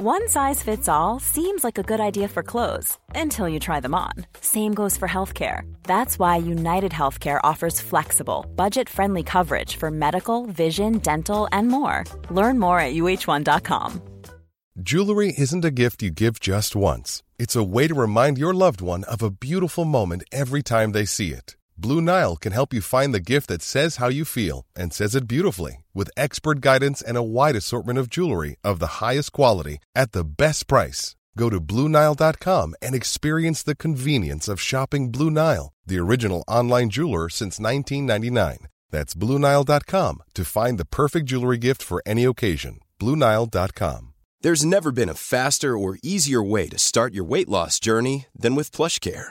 One size fits all seems like a good idea for clothes until you try them on. Same goes for healthcare. That's why United Healthcare offers flexible, budget friendly coverage for medical, vision, dental, and more. Learn more at uh1.com. Jewelry isn't a gift you give just once, it's a way to remind your loved one of a beautiful moment every time they see it. Blue Nile can help you find the gift that says how you feel and says it beautifully with expert guidance and a wide assortment of jewelry of the highest quality at the best price. Go to BlueNile.com and experience the convenience of shopping Blue Nile, the original online jeweler since 1999. That's BlueNile.com to find the perfect jewelry gift for any occasion. BlueNile.com. There's never been a faster or easier way to start your weight loss journey than with PlushCare.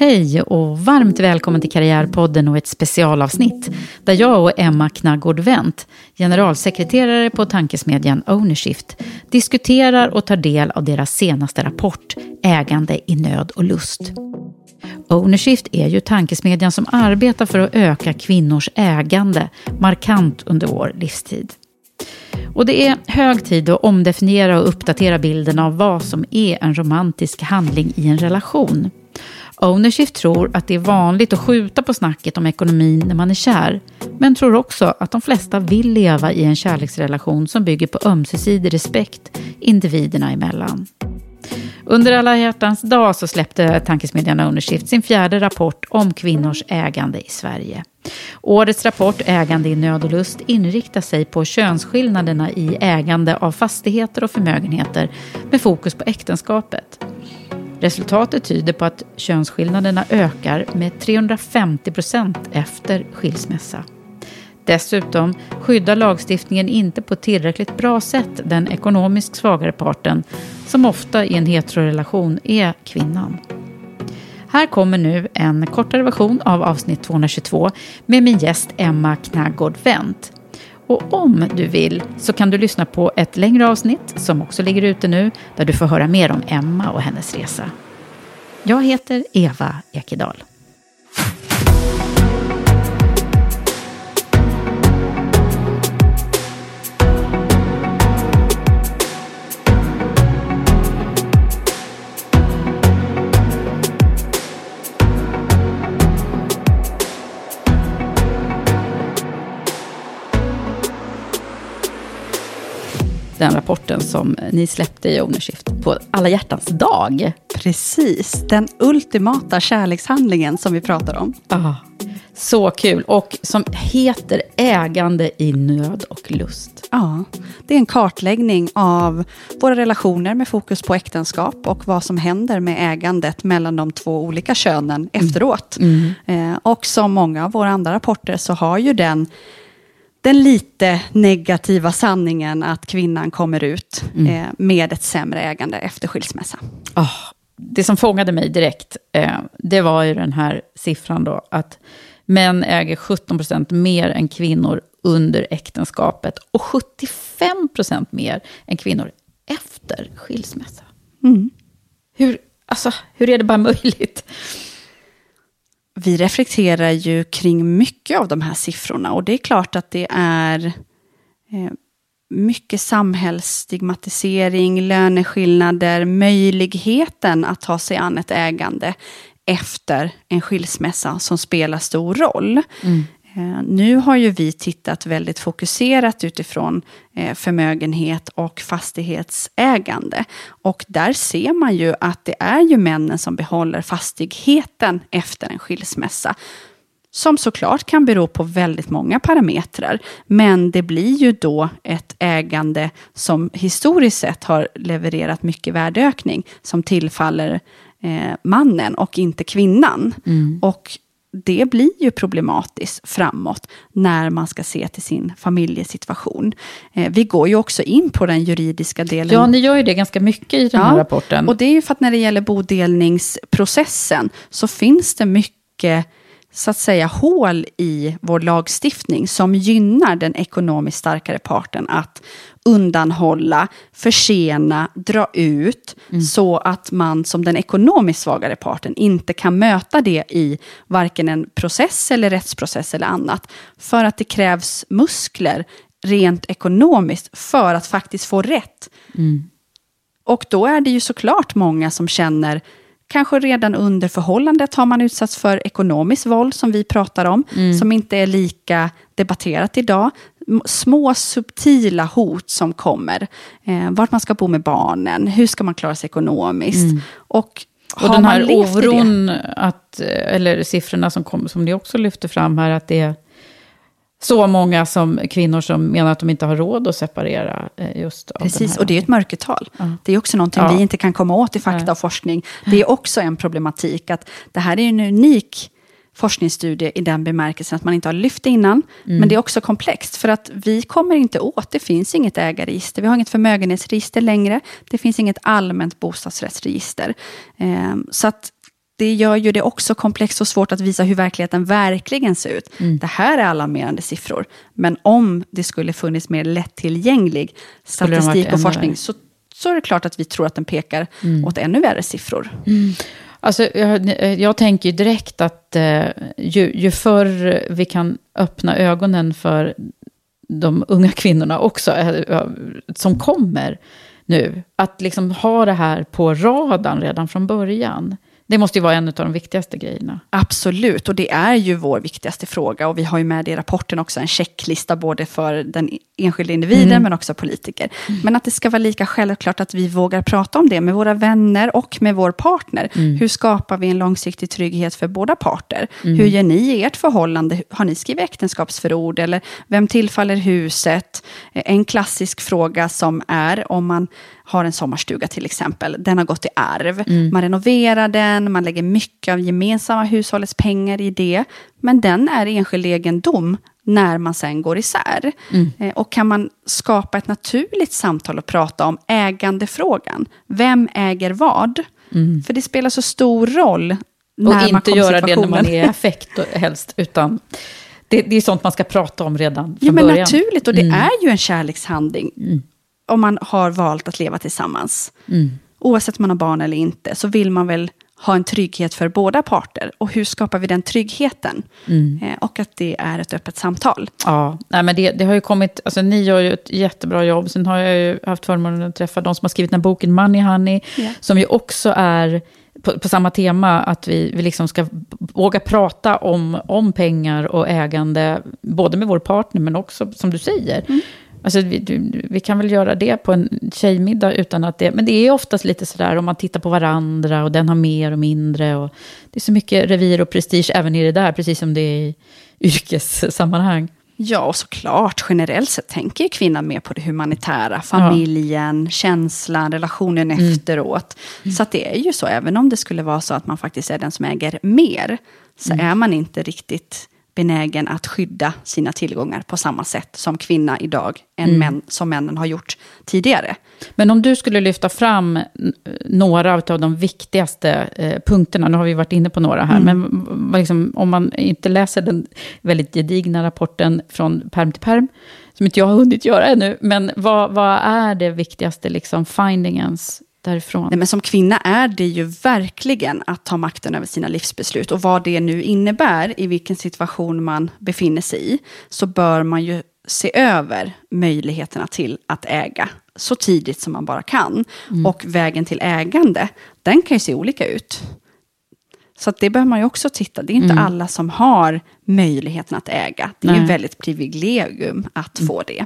Hej och varmt välkommen till Karriärpodden och ett specialavsnitt där jag och Emma Knaggård Wendt, generalsekreterare på tankesmedjan Ownershift, diskuterar och tar del av deras senaste rapport Ägande i nöd och lust. Ownershift är ju tankesmedjan som arbetar för att öka kvinnors ägande markant under vår livstid. Och det är hög tid att omdefiniera och uppdatera bilden av vad som är en romantisk handling i en relation. Ownership tror att det är vanligt att skjuta på snacket om ekonomin när man är kär, men tror också att de flesta vill leva i en kärleksrelation som bygger på ömsesidig respekt individerna emellan. Under alla hjärtans dag så släppte tankesmedjan Ownershift sin fjärde rapport om kvinnors ägande i Sverige. Årets rapport Ägande i nöd och lust inriktar sig på könsskillnaderna i ägande av fastigheter och förmögenheter med fokus på äktenskapet. Resultatet tyder på att könsskillnaderna ökar med 350 procent efter skilsmässa. Dessutom skyddar lagstiftningen inte på tillräckligt bra sätt den ekonomiskt svagare parten, som ofta i en heterorelation är kvinnan. Här kommer nu en kortare version av avsnitt 222 med min gäst Emma Knaggård Wendt. Och om du vill så kan du lyssna på ett längre avsnitt som också ligger ute nu där du får höra mer om Emma och hennes resa. Jag heter Eva Ekedal. Den rapporten som ni släppte i Ownershift på alla hjärtans dag. Precis, den ultimata kärlekshandlingen som vi pratar om. Ah, så kul, och som heter Ägande i nöd och lust. Ja, det är en kartläggning av våra relationer med fokus på äktenskap och vad som händer med ägandet mellan de två olika könen efteråt. Mm. Eh, och som många av våra andra rapporter så har ju den den lite negativa sanningen att kvinnan kommer ut mm. eh, med ett sämre ägande efter skilsmässa. Oh, det som fångade mig direkt, eh, det var ju den här siffran då, att män äger 17 procent mer än kvinnor under äktenskapet och 75 procent mer än kvinnor efter skilsmässa. Mm. Hur, alltså, hur är det bara möjligt? Vi reflekterar ju kring mycket av de här siffrorna och det är klart att det är eh, mycket samhällsstigmatisering, löneskillnader, möjligheten att ta sig an ett ägande efter en skilsmässa som spelar stor roll. Mm. Eh, nu har ju vi tittat väldigt fokuserat utifrån eh, förmögenhet och fastighetsägande. Och där ser man ju att det är ju männen som behåller fastigheten efter en skilsmässa. Som såklart kan bero på väldigt många parametrar. Men det blir ju då ett ägande som historiskt sett har levererat mycket värdeökning som tillfaller eh, mannen och inte kvinnan. Mm. Och det blir ju problematiskt framåt när man ska se till sin familjesituation. Eh, vi går ju också in på den juridiska delen. Ja, ni gör ju det ganska mycket i den här rapporten. Och det är ju för att när det gäller bodelningsprocessen så finns det mycket så att säga hål i vår lagstiftning som gynnar den ekonomiskt starkare parten att undanhålla, försena, dra ut mm. så att man som den ekonomiskt svagare parten inte kan möta det i varken en process eller rättsprocess eller annat. För att det krävs muskler rent ekonomiskt för att faktiskt få rätt. Mm. Och då är det ju såklart många som känner Kanske redan under förhållandet har man utsatts för ekonomiskt våld, som vi pratar om, mm. som inte är lika debatterat idag. Små subtila hot som kommer. Eh, vart man ska bo med barnen, hur ska man klara sig ekonomiskt. Mm. Och och den här oron, att, eller siffrorna som, kom, som ni också lyfter fram här, att det är så många som kvinnor som menar att de inte har råd att separera. Eh, just Precis, och det är ett mörkertal. Ja. Det är också någonting ja. vi inte kan komma åt i fakta Nej. och forskning. Det är också en problematik att det här är en unik forskningsstudie i den bemärkelsen att man inte har lyft det innan. Mm. Men det är också komplext, för att vi kommer inte åt, det finns inget ägarregister, vi har inget förmögenhetsregister längre, det finns inget allmänt bostadsrättsregister. Eh, så att det gör ju det också komplext och svårt att visa hur verkligheten verkligen ser ut. Mm. Det här är alarmerande siffror. Men om det skulle funnits mer lättillgänglig statistik och forskning så, så är det klart att vi tror att den pekar mm. åt ännu värre siffror. Mm. Alltså, jag, jag tänker direkt att eh, ju, ju förr vi kan öppna ögonen för de unga kvinnorna också, eh, som kommer nu, att liksom ha det här på radarn redan från början. Det måste ju vara en av de viktigaste grejerna. Absolut, och det är ju vår viktigaste fråga. Och vi har ju med i rapporten också en checklista både för den enskilda individen mm. men också politiker. Mm. Men att det ska vara lika självklart att vi vågar prata om det med våra vänner och med vår partner. Mm. Hur skapar vi en långsiktig trygghet för båda parter? Mm. Hur gör ni i ert förhållande? Har ni skrivit äktenskapsförord? Eller vem tillfaller huset? En klassisk fråga som är om man har en sommarstuga till exempel. Den har gått i arv. Mm. Man renoverar den, man lägger mycket av gemensamma hushållets pengar i det. Men den är enskild egendom när man sen går isär. Mm. Eh, och kan man skapa ett naturligt samtal och prata om ägandefrågan. Vem äger vad? Mm. För det spelar så stor roll när och inte göra det när man är i affekt helst, utan det, det, är sånt man ska prata om redan från ja, men början. Naturligt, och det mm. är ju en kärlekshandling. Om man har valt att leva tillsammans, mm. oavsett om man har barn eller inte, så vill man väl ha en trygghet för båda parter. Och hur skapar vi den tryggheten? Mm. Eh, och att det är ett öppet samtal. Ja, nej, men det, det, har ju kommit, alltså ni gör ju ett jättebra jobb. Sen har jag ju haft förmånen att träffa de som har skrivit den här boken Money Honey, yeah. som ju också är på, på, samma tema, att vi, vi liksom ska våga prata om, om pengar och ägande, både med vår partner, men också, som du säger, mm. Alltså, vi, vi, kan väl göra det på en tjejmiddag utan att det... Men det är oftast lite sådär om man tittar på varandra och den har mer och mindre. Och det är så mycket revir och prestige även i det där, precis som det är i yrkessammanhang. Ja, och såklart. Generellt sett tänker ju kvinnan mer på det humanitära. Familjen, ja. känslan, relationen mm. efteråt. Mm. Så det är ju så, även om det skulle vara så att man faktiskt är den som äger mer, så mm. är man inte riktigt benägen att skydda sina tillgångar på samma sätt som kvinna idag, än mm. män, som männen har gjort tidigare. Men om du skulle lyfta fram några av de viktigaste eh, punkterna, nu har vi varit inne på några här, mm. men liksom, om man inte läser den väldigt gedigna rapporten från perm till perm, som inte jag har hunnit göra ännu, men vad, vad är det viktigaste liksom, findingens därifrån? Nej, men som kvinna är det ju verkligen att ta makten över sina livsbeslut. Och vad det nu innebär, i vilken situation man befinner sig i, så bör man ju se över möjligheterna till att äga så tidigt som man bara kan. Mm. Och vägen till ägande, den kan ju se olika ut. Så det behöver man ju också titta. Det är inte mm. alla som har möjligheten att äga. Det är Nej. väldigt privilegium att mm. få det.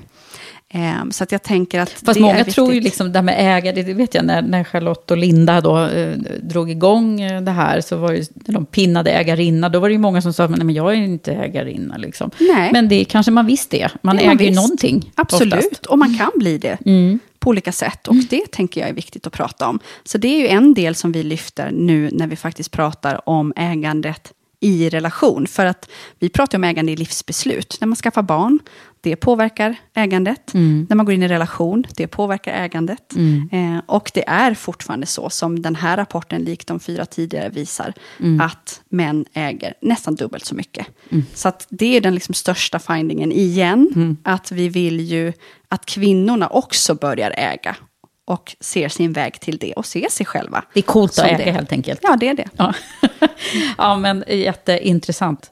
Um, så att jag tänker att Fast många är tror ju liksom det här med ägare, det vet jag när, när Charlotte och Linda då eh, drog igång eh, det här, så var det när de pinnade ägarinna, då var det ju många som sa, nej men jag är inte ägarinna liksom. Nej. Men det kanske man visst det, man det äger ju någonting. Absolut, oftast. och man kan bli det. Mm. på olika sätt. Och det tänker jag är viktigt att prata om. Så det är ju en del som vi lyfter nu när vi faktiskt pratar om ägandet i relation. För att vi pratar om ägande i livsbeslut. När man skaffar barn, det påverkar ägandet. Mm. När man går in i relation, det påverkar ägandet. Mm. Eh, och det är fortfarande så, som den här rapporten, likt de fyra tidigare, visar, Mm. att män äger nästan dubbelt så mycket. Så att det är den liksom största findingen igen, Mm. att vi vill ju att kvinnorna också börjar äga och ser sin väg till det och ser sig själva. Det är coolt att äga det. helt enkelt. Ja, det är det. Ja, ja men jätteintressant.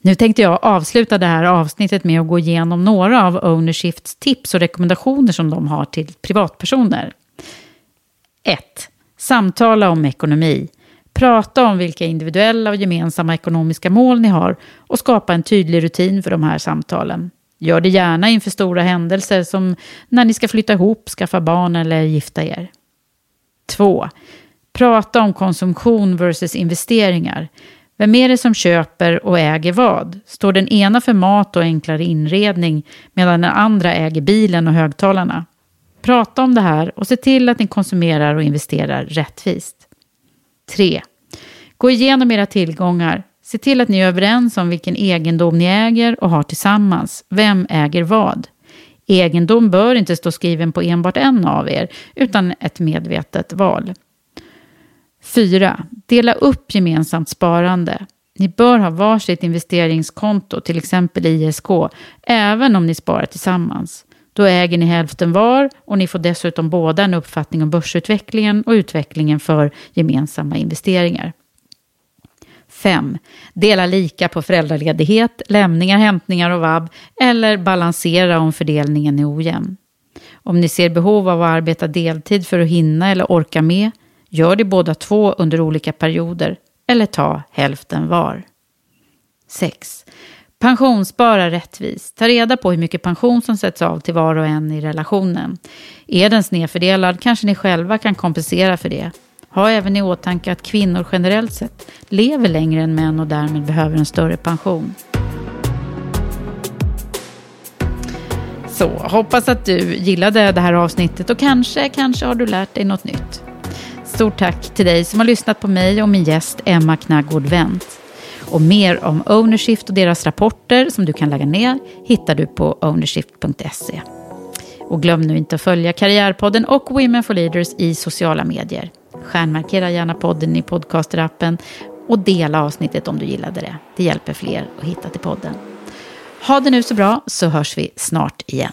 Nu tänkte jag avsluta det här avsnittet med att gå igenom några av Ownershifts tips och rekommendationer som de har till privatpersoner. 1. Samtala om ekonomi. Prata om vilka individuella och gemensamma ekonomiska mål ni har och skapa en tydlig rutin för de här samtalen. Gör det gärna inför stora händelser som när ni ska flytta ihop, skaffa barn eller gifta er. 2. Prata om konsumtion versus investeringar. Vem är det som köper och äger vad? Står den ena för mat och enklare inredning medan den andra äger bilen och högtalarna? Prata om det här och se till att ni konsumerar och investerar rättvist. 3. Gå igenom era tillgångar. Se till att ni är överens om vilken egendom ni äger och har tillsammans. Vem äger vad? Egendom bör inte stå skriven på enbart en av er, utan ett medvetet val. 4. Dela upp gemensamt sparande. Ni bör ha varsitt investeringskonto, till exempel ISK, även om ni sparar tillsammans. Då äger ni hälften var och ni får dessutom båda en uppfattning om börsutvecklingen och utvecklingen för gemensamma investeringar. 5. Dela lika på föräldraledighet, lämningar, hämtningar och vab eller balansera om fördelningen är ojämn. Om ni ser behov av att arbeta deltid för att hinna eller orka med, gör det båda två under olika perioder eller ta hälften var. 6. Pensionsspara rättvist. Ta reda på hur mycket pension som sätts av till var och en i relationen. Är den snedfördelad kanske ni själva kan kompensera för det. Ha även i åtanke att kvinnor generellt sett lever längre än män och därmed behöver en större pension. Så, hoppas att du gillade det här avsnittet och kanske, kanske har du lärt dig något nytt. Stort tack till dig som har lyssnat på mig och min gäst Emma Knaggård Wendt. Och mer om Ownershift och deras rapporter som du kan lägga ner hittar du på ownershift.se. Och glöm nu inte att följa Karriärpodden och Women for Leaders i sociala medier. Stjärnmarkera gärna podden i podcasterappen och dela avsnittet om du gillade det. Det hjälper fler att hitta till podden. Ha det nu så bra så hörs vi snart igen.